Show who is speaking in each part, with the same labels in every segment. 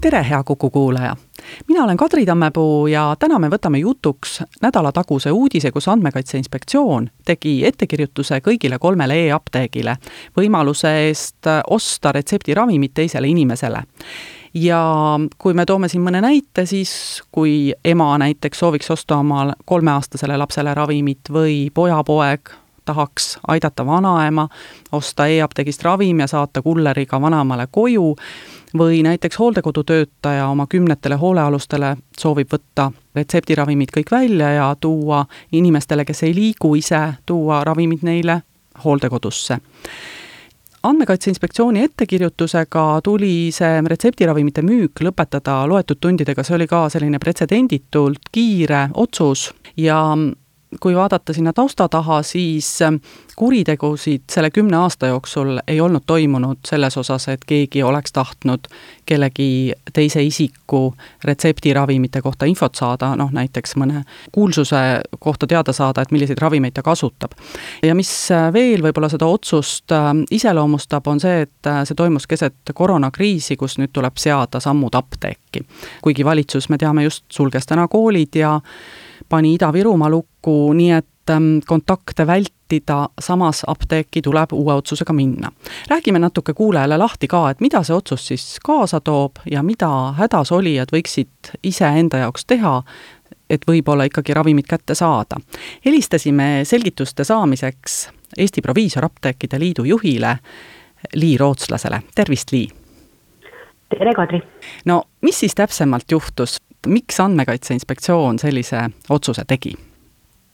Speaker 1: tere, hea Kuku kuulaja! mina olen Kadri Tammepuu ja täna me võtame jutuks nädalataguse uudise, kus Andmekaitse Inspektsioon tegi ettekirjutuse kõigile kolmele e-apteegile võimaluse eest osta retseptiravimit teisele inimesele ja kui me toome siin mõne näite, siis kui ema näiteks sooviks osta oma kolmeaastasele lapsele ravimit või pojapoeg tahaks aidata vanaema osta e-apteegist ravim ja saata kulleriga vanaemale koju, või näiteks hooldekodutöötaja oma kümnetele hoolealustele soovib võtta retseptiravimid kõik välja ja tuua inimestele, kes ei liigu ise, tuua ravimid neile hooldekodusse. Andmekaitse Inspektsiooni ettekirjutusega tuli see retseptiravimite müük lõpetada loetud tundidega, see oli ka selline pretsedenditult kiire otsus ja kui vaadata sinna tausta taha, siis ähm, kuritegusid selle kümne aasta jooksul ei olnud toimunud selles osas, et keegi oleks tahtnud kellegi teise isiku retseptiravimite kohta infot saada, noh näiteks mõne kuulsuse kohta teada saada, et milliseid ravimeid ta kasutab. ja mis äh, veel võib-olla seda otsust ähm, iseloomustab, on see, et äh, see toimus keset koroonakriisi, kus nüüd tuleb seada sammud apteeki. kuigi valitsus, me teame, just sulges täna koolid ja pani Ida-Virumaa lukku, nii et ähm, kontakte vältida, samas apteeki tuleb uue otsusega minna. räägime natuke kuulajale lahti ka, et mida see otsus siis kaasa toob ja mida hädasolijad võiksid iseenda jaoks teha, et võib-olla ikkagi ravimid kätte saada. helistasime selgituste saamiseks Eesti Proviisorapteekide Liidu juhile Lii Rootslasele, tervist, Lii!
Speaker 2: tere, Kadri!
Speaker 1: no mis siis täpsemalt juhtus, miks Andmekaitse Inspektsioon sellise otsuse tegi?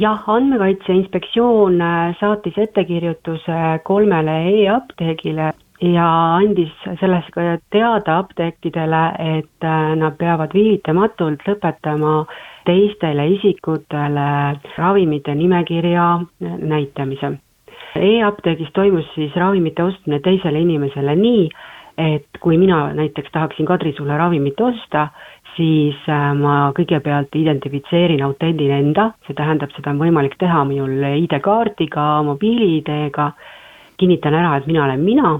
Speaker 2: jah, Andmekaitse Inspektsioon äh, saatis ettekirjutuse kolmele e-apteegile ja andis sellest ka teada apteekidele, et äh, nad peavad viivitamatult lõpetama teistele isikutele ravimite nimekirja näitamise. E-apteegis toimus siis ravimite ostmine teisele inimesele nii, et kui mina näiteks tahaksin Kadri sulle ravimit osta, siis äh, ma kõigepealt identifitseerin, autendin enda, see tähendab, seda on võimalik teha minul ID-kaardiga, mobiili-ID-ga, kinnitan ära, et mina olen mina,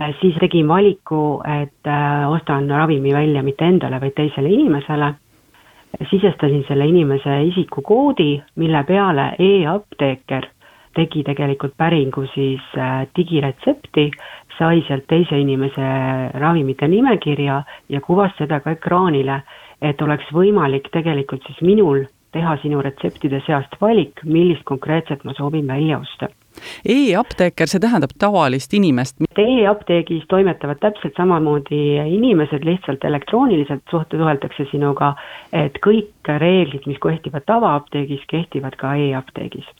Speaker 2: äh, siis tegin valiku, et äh, ostan ravimi välja mitte endale, vaid teisele inimesele, sisestasin selle inimese isikukoodi, mille peale e-apteeker tegi tegelikult päringu siis digiretsepti sai sealt teise inimese ravimite nimekirja ja kuvas seda ka ekraanile, et oleks võimalik tegelikult siis minul teha sinu retseptide seast valik, millist konkreetselt ma soovin välja osta
Speaker 1: E-apteeker, see tähendab tavalist inimest?
Speaker 2: E-apteegis toimetavad täpselt samamoodi inimesed, lihtsalt elektrooniliselt suht-, suheldakse sinuga, et kõik reeglid, mis kehtivad tavaapteegis, kehtivad ka e-apteegis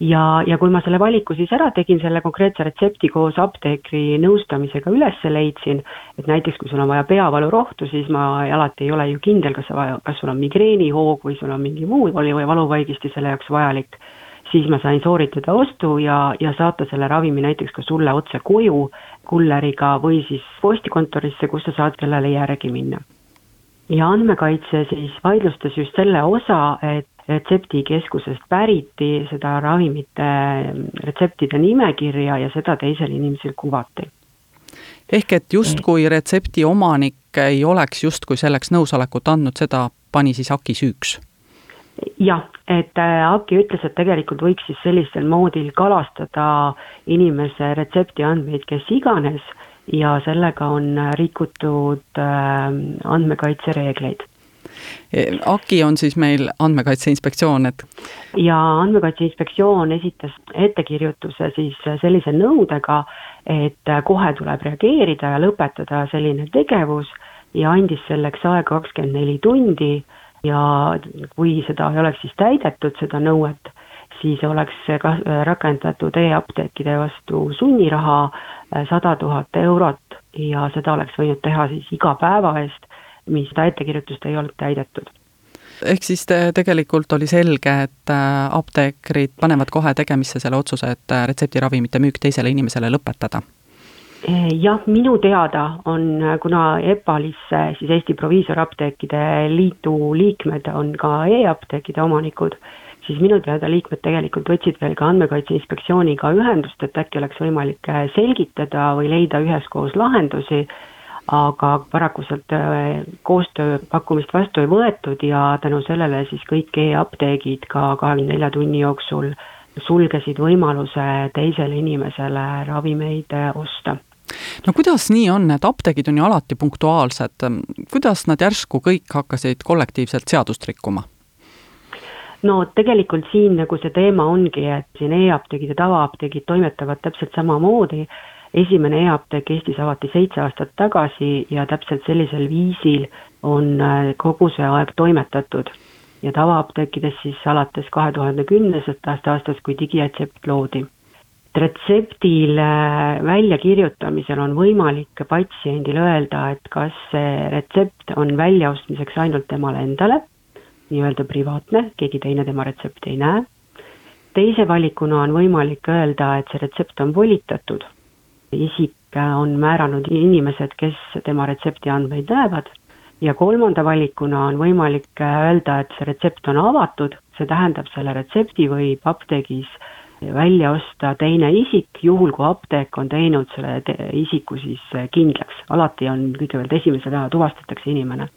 Speaker 2: ja, ja kui ma selle valiku siis ära tegin, selle konkreetse retsepti koos apteekri nõustamisega üles leidsin, et näiteks kui sul on vaja peavalurohtu, siis ma alati ei ole ju kindel, kas sa kas sul on migreenihoog või sul on mingi muu oli või valuvaigisti selle jaoks vajalik, siis ma sain sooritada ostu ja, ja saata selle ravimi näiteks ka sulle otse koju kulleriga või siis postikontorisse, kus sa saad sellele järgi minna. Ja andmekaitse siis vaidlustas just selle osa, et retseptikeskusest päriti seda ravimite retseptide nimekirja ja seda teisele inimesele kuvati.
Speaker 1: ehk et justkui retsepti omanik ei oleks justkui selleks nõusolekut andnud, seda pani siis AKI süüks?
Speaker 2: jah, et äh, AKI ütles, et tegelikult võiks siis sellisel moodil kalastada inimese retsepti andmeid kes iganes ja sellega on rikutud äh, andmekaitsereegleid
Speaker 1: AKI on siis meil Andmekaitse Inspektsioon, et
Speaker 2: ja Andmekaitse Inspektsioon esitas ettekirjutuse siis sellise nõudega, et kohe tuleb reageerida ja lõpetada selline tegevus ja andis selleks aega kakskümmend neli tundi. Ja kui seda ei oleks siis täidetud, seda nõuet, siis oleks ka rakendatud e-apteekide vastu sunniraha sada tuhat eurot. Ja seda oleks võinud teha siis iga päeva eest mis seda ettekirjutust ei olnud täidetud.
Speaker 1: ehk siis te, tegelikult oli selge, et äh, apteekrid panevad kohe tegemisse selle otsuse, et äh, retseptiravimite müük teisele inimesele lõpetada?
Speaker 2: jah, minu teada on, kuna EPALisse, siis Eesti Proviisorapteekide Liidu liikmed on ka e-apteekide omanikud, siis minu teada liikmed tegelikult võtsid veel ka Andmekaitse Inspektsiooniga ühendust, et äkki oleks võimalik selgitada või leida üheskoos lahendusi aga paraku sealt äh, koostööpakkumist vastu ei võetud ja tänu sellele siis kõik e-apteegid ka kahekümne nelja tunni jooksul sulgesid võimaluse teisele inimesele ravimeid äh, osta.
Speaker 1: No kuidas nii on, et apteegid on ju alati punktuaalsed, kuidas nad järsku kõik hakkasid kollektiivselt seadust rikkuma?
Speaker 2: no tegelikult siin nagu see teema ongi, et siin e-apteegid ja tavaapteegid toimetavad täpselt samamoodi esimene e-apteek Eestis avati seitse aastat tagasi ja täpselt sellisel viisil on äh, kogu see aeg toimetatud. ja tavaapteekides siis alates kahe tuhande kümnendast aastast, kui digiretsept loodi. retseptil äh, väljakirjutamisel on võimalik patsiendil öelda, et kas see retsept on väljaostmiseks ainult temale endale, nii-öelda privaatne, keegi teine tema retsepti ei näe, teise valikuna on võimalik öelda, et see retsept on volitatud isik on määranud inimesed, kes tema retsepti andmeid näevad ja kolmanda valikuna on võimalik öelda, et see retsept on avatud, see tähendab, selle retsepti võib apteegis välja osta teine isik, juhul kui apteek on teinud selle te isiku siis kindlaks. alati on kõigepealt esimese peale tuvastatakse inimene.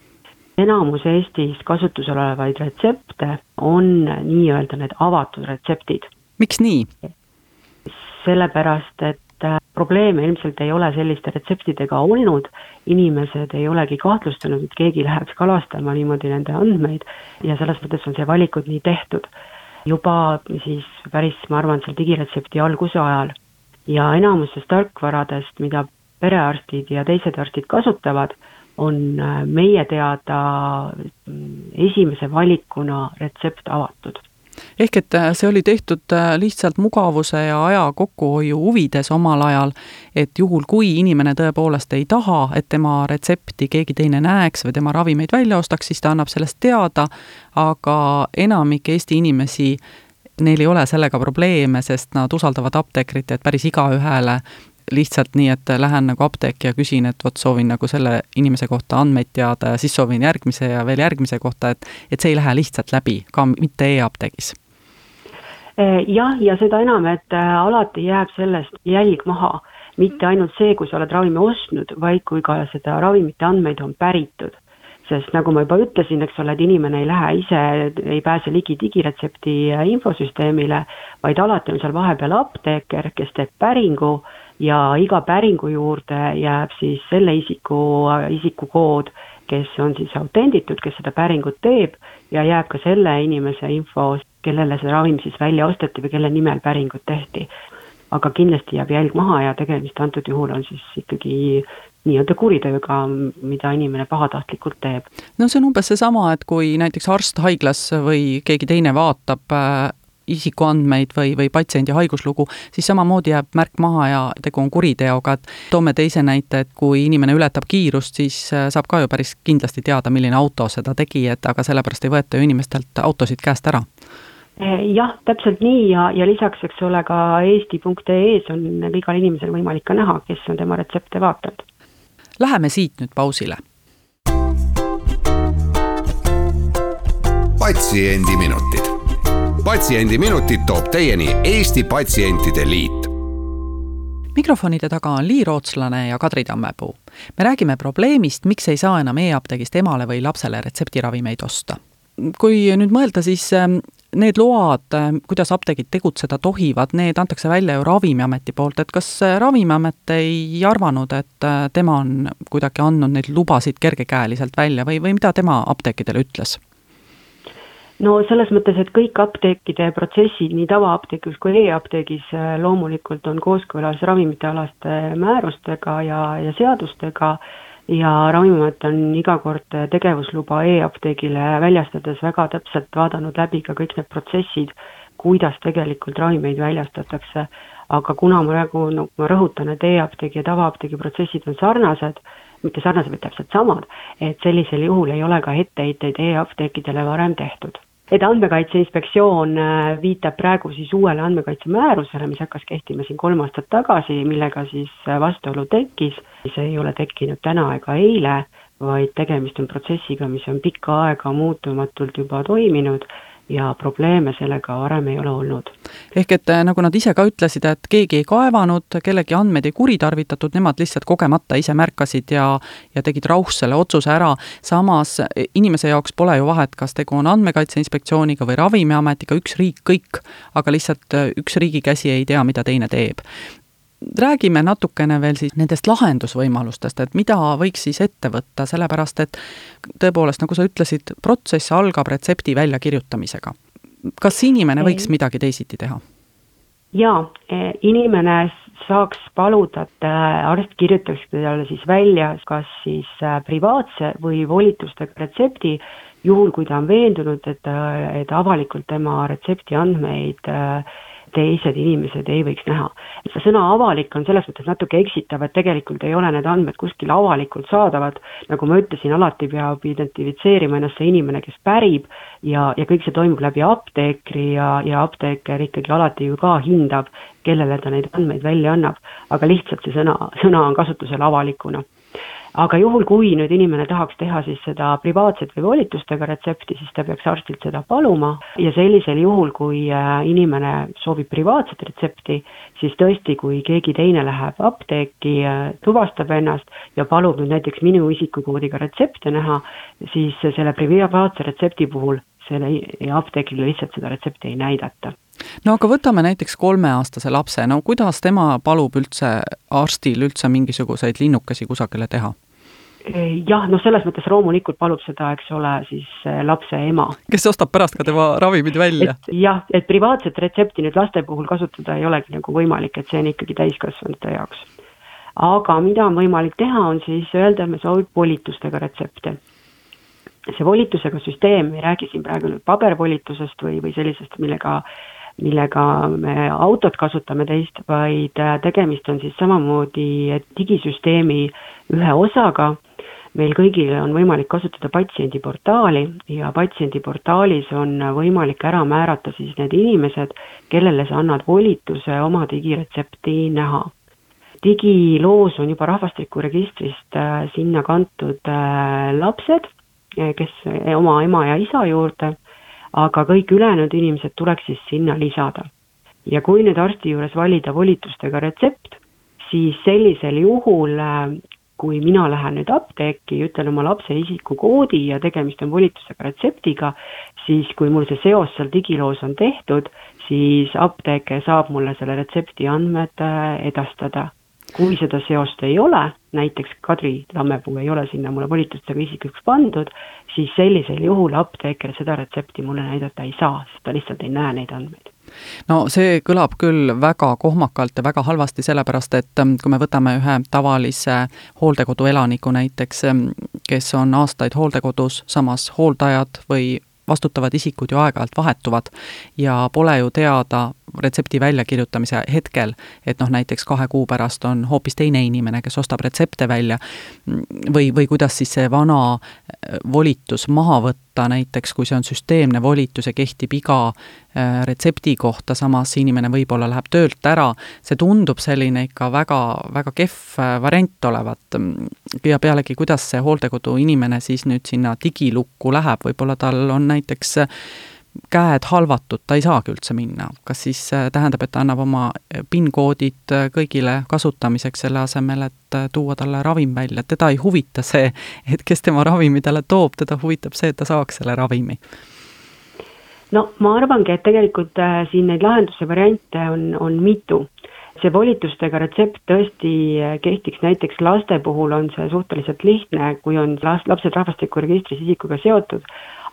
Speaker 2: enamus Eestis kasutusel olevaid retsepte on nii-öelda need avatud retseptid.
Speaker 1: miks nii?
Speaker 2: sellepärast, et probleeme ilmselt ei ole selliste retseptidega olnud, inimesed ei olegi kahtlustanud, et keegi läheks kalastama niimoodi nende andmeid ja selles mõttes on see valikud nii tehtud. juba siis päris, ma arvan, seal digiretsepti alguse ajal ja enamusest tarkvaradest, mida perearstid ja teised arstid kasutavad, on äh, meie teada mm, esimese valikuna retsept avatud
Speaker 1: ehk et äh, see oli tehtud äh, lihtsalt mugavuse ja aja kokkuhoiu huvides omal ajal, et juhul, kui inimene tõepoolest ei taha, et tema retsepti keegi teine näeks või tema ravimeid välja ostaks, siis ta annab sellest teada, aga enamik Eesti inimesi neil ei ole sellega probleeme, sest nad usaldavad apteekrit, et päris igaühele lihtsalt nii, et lähen nagu apteeki ja küsin, et vot soovin nagu selle inimese kohta andmeid teada ja siis soovin järgmise ja veel järgmise kohta, et et see ei lähe lihtsalt läbi, ka mitte e-apteegis
Speaker 2: eh, jah, ja seda enam, et äh, alati jääb sellest jälg maha, mitte ainult see, kui sa oled ravimi ostnud, vaid kui ka seda ravimite andmeid on päritud. sest nagu ma juba ütlesin, eks ole, et inimene ei lähe ise, ei pääse ligi digiretsepti äh, infosüsteemile, vaid alati on seal vahepeal apteeker, kes teeb päringu ja iga päringu juurde jääb siis selle isiku isikukood, kes on siis autenditud, kes seda päringut teeb ja jääb ka selle inimese info, kellele see ravim siis välja osteti või kelle nimel päringut tehti. aga kindlasti jääb jälg maha ja tegemist antud juhul on siis ikkagi nii-öelda kuritööga, mida inimene pahatahtlikult teeb.
Speaker 1: no see on umbes seesama, et kui näiteks arst haiglas või keegi teine vaatab äh, isikuandmeid või, või patsiendi haiguslugu, siis samamoodi jääb märk maha ja tegu on kuriteoga, et toome teise näite, et kui inimene ületab kiirust, siis äh, saab ka ju päris kindlasti teada, milline auto seda tegi, et aga sellepärast ei võeta ju inimestelt autosid käest ära
Speaker 2: eh, jah, täpselt nii ja, ja lisaks, eks ole, ka eesti.ee-s on igal inimesel võimalik ka näha, kes on tema retsepte vaadanud.
Speaker 1: Läheme siit nüüd pausile.
Speaker 3: patsiendiminutid patsiendiminutid toob teieni Eesti Patsientide Liit
Speaker 1: mikrofonide taga on Lii Rootslane ja Kadri Tammepuu. me räägime probleemist, miks ei saa enam e-apteegist emale või lapsele retseptiravimeid osta. kui nüüd mõelda, siis ähm, need load, ähm, kuidas apteegid tegutseda tohivad, need antakse välja ju Ravimiameti poolt, et kas äh, Ravimiamet ei arvanud, et äh, tema on kuidagi andnud neid lubasid kergekäeliselt välja või, või mida tema apteekidele ütles?
Speaker 2: No selles mõttes, et kõik apteekide protsessid nii tavaapteegis kui e-apteegis äh, loomulikult on kooskõlas ravimitealaste määrustega ja, ja seadustega ja Ravimiamet on iga kord tegevusluba e-apteegile väljastades väga täpselt vaadanud läbi ka kõik need protsessid, kuidas tegelikult ravimeid väljastatakse. aga kuna ma praegu, no ma rõhutan, et e-apteegi ja tavaapteegi protsessid on sarnased, mitte sarnased, vaid täpselt samad, et sellisel juhul ei ole ka etteheiteid e-apteekidele varem tehtud et Andmekaitse Inspektsioon äh, viitab praegu siis uuele andmekaitsemäärusele, mis hakkas kehtima siin kolm aastat tagasi, millega siis äh, vastuolu tekkis, see ei ole tekkinud täna ega eile, vaid tegemist on protsessiga, mis on pikka aega muutumatult juba toiminud ja probleeme sellega varem ei ole olnud.
Speaker 1: ehk et äh, nagu nad ise ka ütlesid, et keegi ei kaevanud, kellegi andmeid ei kuritarvitatud, nemad lihtsalt kogemata ise märkasid ja ja tegid rauh selle otsuse ära, samas e, inimese jaoks pole ju vahet, kas tegu on Andmekaitse Inspektsiooniga või Ravimiametiga, üks riik kõik, aga lihtsalt äh, üks riigi käsi ei tea, mida teine teeb räägime natukene veel siis nendest lahendusvõimalustest, et mida võiks siis ette võtta, sellepärast et tõepoolest, nagu sa ütlesid, protsess algab retsepti väljakirjutamisega. kas inimene võiks midagi teisiti teha?
Speaker 2: jaa, e, inimene saaks paluda, et äh, arst kirjutaks talle siis välja kas siis äh, privaatse või volitustega retsepti, juhul kui ta on veendunud, et, äh, et avalikult tema retsepti andmeid äh, teised inimesed ei võiks näha. see sõna avalik on selles mõttes natuke eksitav, et tegelikult ei ole need andmed kuskil avalikult saadavad, nagu ma ütlesin, alati peab identifitseerima ennast see inimene, kes pärib ja, ja kõik see toimub läbi apteekri ja, ja apteeker ikkagi alati ju ka hindab, kellele ta neid andmeid välja annab, aga lihtsalt see sõna, sõna on kasutusel avalikuna aga juhul, kui nüüd inimene tahaks teha siis seda privaatset või volitustega retsepti, siis ta peaks arstilt seda paluma. Ja sellisel juhul, kui äh, inimene soovib privaatset retsepti, siis tõesti, kui keegi teine läheb apteeki, äh, tuvastab ennast ja palub nüüd näiteks minu isikukoodiga retsepte näha, siis selle privaatse retsepti puhul selle apteegile lihtsalt seda retsepti ei näidata
Speaker 1: no aga võtame näiteks kolmeaastase lapse, no kuidas tema palub üldse arstil üldse mingisuguseid linnukesi kusagile teha?
Speaker 2: jah, noh, selles mõttes loomulikult palub seda, eks ole, siis eh, lapse ema.
Speaker 1: kes ostab pärast ka tema ravimid välja?
Speaker 2: jah, et privaatset retsepti nüüd laste puhul kasutada ei olegi nagu võimalik, et see on ikkagi täiskasvanute jaoks. aga mida on võimalik teha, on siis öelda, et me soovime volitustega retsepte see volitusega süsteem, ei räägi siin praegu nüüd pabervolitusest või, või sellisest, millega millega me autot kasutame teist, vaid äh, tegemist on siis samamoodi digisüsteemi ühe osaga, meil kõigil on võimalik kasutada patsiendiportaali ja patsiendiportaalis on võimalik ära määrata siis need inimesed, kellele sa annad volituse oma digiretsepti näha. digiloos on juba rahvastikuregistrist äh, sinna kantud äh, lapsed, kes oma ema ja isa juurde aga kõik ülejäänud inimesed tuleks siis sinna lisada. ja kui nüüd arsti juures valida volitustega retsept, siis sellisel juhul äh, kui mina lähen nüüd apteeki, ütlen oma lapse isikukoodi ja tegemist on volitusega retseptiga, siis kui mul see seos seal digiloos on tehtud, siis apteeker saab mulle selle retsepti andmed äh, edastada kui seda seost ei ole, näiteks Kadri Tammepuu ei ole sinna mulle volitustega isikuks pandud, siis sellisel juhul apteeker seda retsepti mulle näidata ei saa, sest ta lihtsalt ei näe neid andmeid.
Speaker 1: No see kõlab küll väga kohmakalt ja väga halvasti, sellepärast et ähm, kui me võtame ühe tavalise hooldekodu elaniku näiteks, ähm, kes on aastaid hooldekodus, samas hooldajad või vastutavad isikud ju aeg-ajalt vahetuvad ja pole ju teada retsepti väljakirjutamise hetkel, et noh, näiteks kahe kuu pärast on hoopis teine inimene, kes ostab retsepte välja, või, või kuidas siis see vana äh, volitus maha võtta, näiteks kui see on süsteemne volitus ja kehtib iga äh, retsepti kohta, samas inimene võib-olla läheb töölt ära, see tundub selline ikka väga, väga kehv äh, variant olevat. ja pealegi, kuidas see hooldekodu inimene siis nüüd sinna digilukku läheb, võib-olla tal on näiteks käed halvatud, ta ei saagi üldse minna. kas siis äh, tähendab, et ta annab oma äh, PIN-koodid äh, kõigile kasutamiseks, selle asemel, et tuua talle ravim välja, teda ei huvita see, et kes tema ravimi talle toob, teda huvitab see, et ta saaks selle ravimi?
Speaker 2: no ma arvangi, et tegelikult siin neid lahenduse variante on, on mitu see volitustega retsept tõesti kehtiks näiteks laste puhul on see suhteliselt lihtne, kui on last, lapsed rahvastikuregistris isikuga seotud,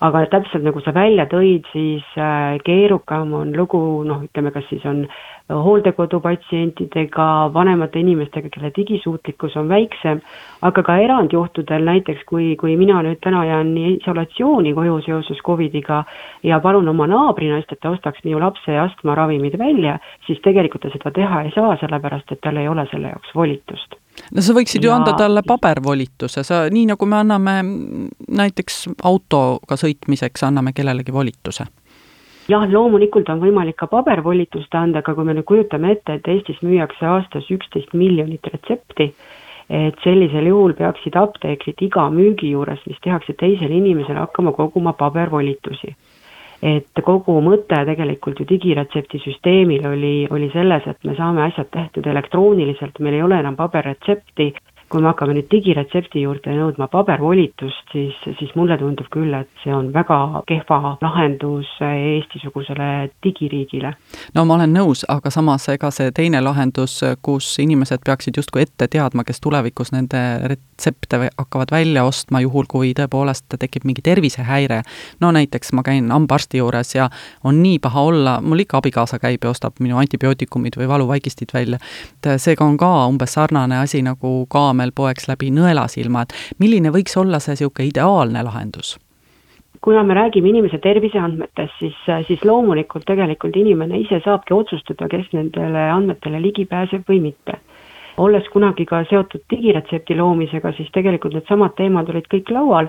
Speaker 2: aga täpselt nagu sa välja tõid, siis äh, keerukam on lugu noh, ütleme, kas siis on hooldekodu patsientidega, vanemate inimestega, kelle digisuutlikkus on väiksem, aga ka erandjuhtudel näiteks, kui, kui mina nüüd täna jään isolatsiooni koju seoses Covidiga ja palun oma naabrinaist, et ta ostaks minu lapse astmaravimid välja, siis tegelikult ta seda teha ei saa, sellepärast et tal ei ole selle jaoks volitust
Speaker 1: no sa võiksid ja... ju anda talle pabervolituse, sa, nii nagu me anname näiteks autoga sõitmiseks, anname kellelegi volituse.
Speaker 2: Jah, loomulikult on võimalik ka pabervolitust anda, aga kui me nüüd kujutame ette, et Eestis müüakse aastas üksteist miljonit retsepti, et sellisel juhul peaksid apteekrid iga müügi juures, mis tehakse teisele inimesele, hakkama koguma pabervolitusi et kogu mõte tegelikult ju digiretsepti süsteemil oli, oli selles, et me saame asjad tehtud elektrooniliselt, meil ei ole enam paberretsepti kui me hakkame nüüd digiretsepti juurde nõudma pabervolitust, siis, siis mulle tundub küll, et see on väga kehva lahendus Eesti-sugusele digiriigile.
Speaker 1: no ma olen nõus, aga samas ega see teine lahendus, kus inimesed peaksid justkui ette teadma, kes tulevikus nende retsepte hakkavad välja ostma, juhul kui tõepoolest tekib mingi tervisehäire, no näiteks ma käin hambaarsti juures ja on nii paha olla, mul ikka abikaasa käib ja ostab minu antibiootikumid või valuvaigistid välja, et seega on ka umbes sarnane asi nagu ka kaamel poeks läbi nõelasilma, et milline võiks olla see niisugune ideaalne lahendus?
Speaker 2: kuna me räägime inimese terviseandmetest, siis, siis loomulikult tegelikult inimene ise saabki otsustada, kes nendele andmetele ligi pääseb või mitte. olles kunagi ka seotud digiretsepti loomisega, siis tegelikult needsamad teemad olid kõik laual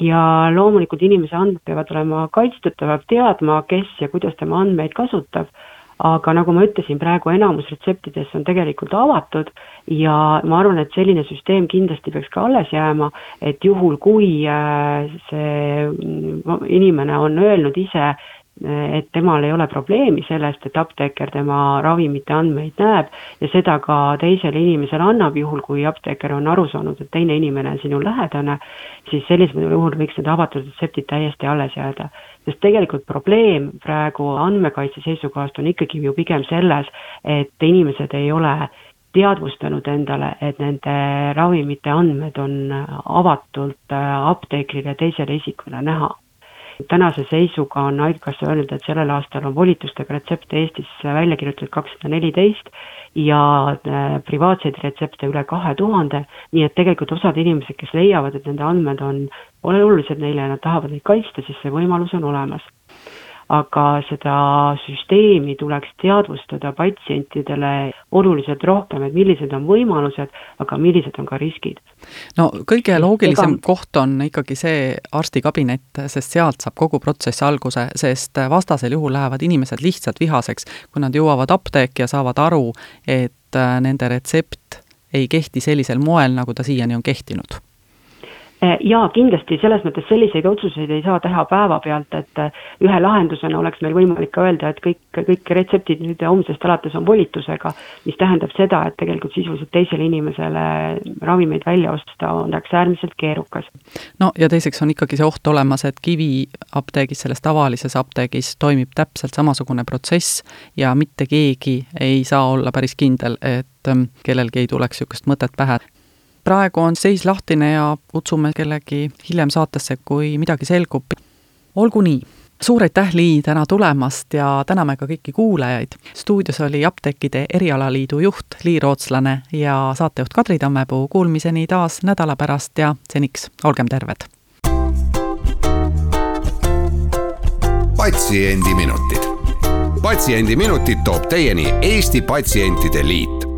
Speaker 2: ja loomulikult inimese andmed peavad olema kaitstud, ta peab teadma, kes ja kuidas tema andmeid kasutab aga nagu ma ütlesin, praegu enamus retseptidest on tegelikult avatud ja ma arvan, et selline süsteem kindlasti peaks ka alles jääma, et juhul, kui äh, see mm, inimene on öelnud ise, et temal ei ole probleemi sellest, et apteeker tema ravimite andmeid näeb ja seda ka teisele inimesele annab, juhul kui apteeker on aru saanud, et teine inimene on sinu lähedane, siis sellisel juhul võiks need avatud retseptid täiesti alles jääda. sest tegelikult probleem praegu andmekaitse seisukohast on ikkagi ju pigem selles, et inimesed ei ole teadvustanud endale, et nende ravimite andmed on avatult apteekrile teisele isikule näha tänase seisuga on Haigekassa öelnud, et sellel aastal on volitustega retsepte Eestis välja kirjutatud kakssada neliteist ja äh, privaatseid retsepte üle kahe tuhande, nii et tegelikult osad inimesed, kes leiavad, et nende andmed on olulised neile ja nad tahavad neid kaitsta, siis see võimalus on olemas aga seda süsteemi tuleks teadvustada patsientidele oluliselt rohkem, et millised on võimalused, aga millised on ka riskid.
Speaker 1: no kõige loogilisem Ega... koht on ikkagi see arstikabinett, sest sealt saab kogu protsess alguse, sest vastasel juhul lähevad inimesed lihtsalt vihaseks, kui nad jõuavad apteeki ja saavad aru, et nende retsept ei kehti sellisel moel, nagu ta siiani on kehtinud
Speaker 2: Eh, jaa, kindlasti selles mõttes selliseid otsuseid ei saa teha päevapealt, et eh, ühe lahendusena oleks meil võimalik ka öelda, et kõik, kõik retseptid nüüd homsest alates on volitusega, mis tähendab seda, et tegelikult sisuliselt teisele inimesele ravimeid välja osta oleks äärmiselt keerukas.
Speaker 1: no ja teiseks on ikkagi see oht olemas, et kiviapteegis, selles tavalises apteegis toimib täpselt samasugune protsess ja mitte keegi ei saa olla päris kindel, et mm, kellelgi ei tuleks niisugust mõtet pähe praegu on seis lahtine ja kutsume kellegi hiljem saatesse, kui midagi selgub. olgu nii suur aitäh, Lii, täna tulemast ja täname ka kõiki kuulajaid. stuudios oli Apteekide Erialaliidu juht Lii Rootslane ja saatejuht Kadri Tammepuu. Kuulmiseni taas nädala pärast ja seniks olgem terved.
Speaker 3: patsiendiminutid. patsiendiminutid toob teieni Eesti Patsientide Liit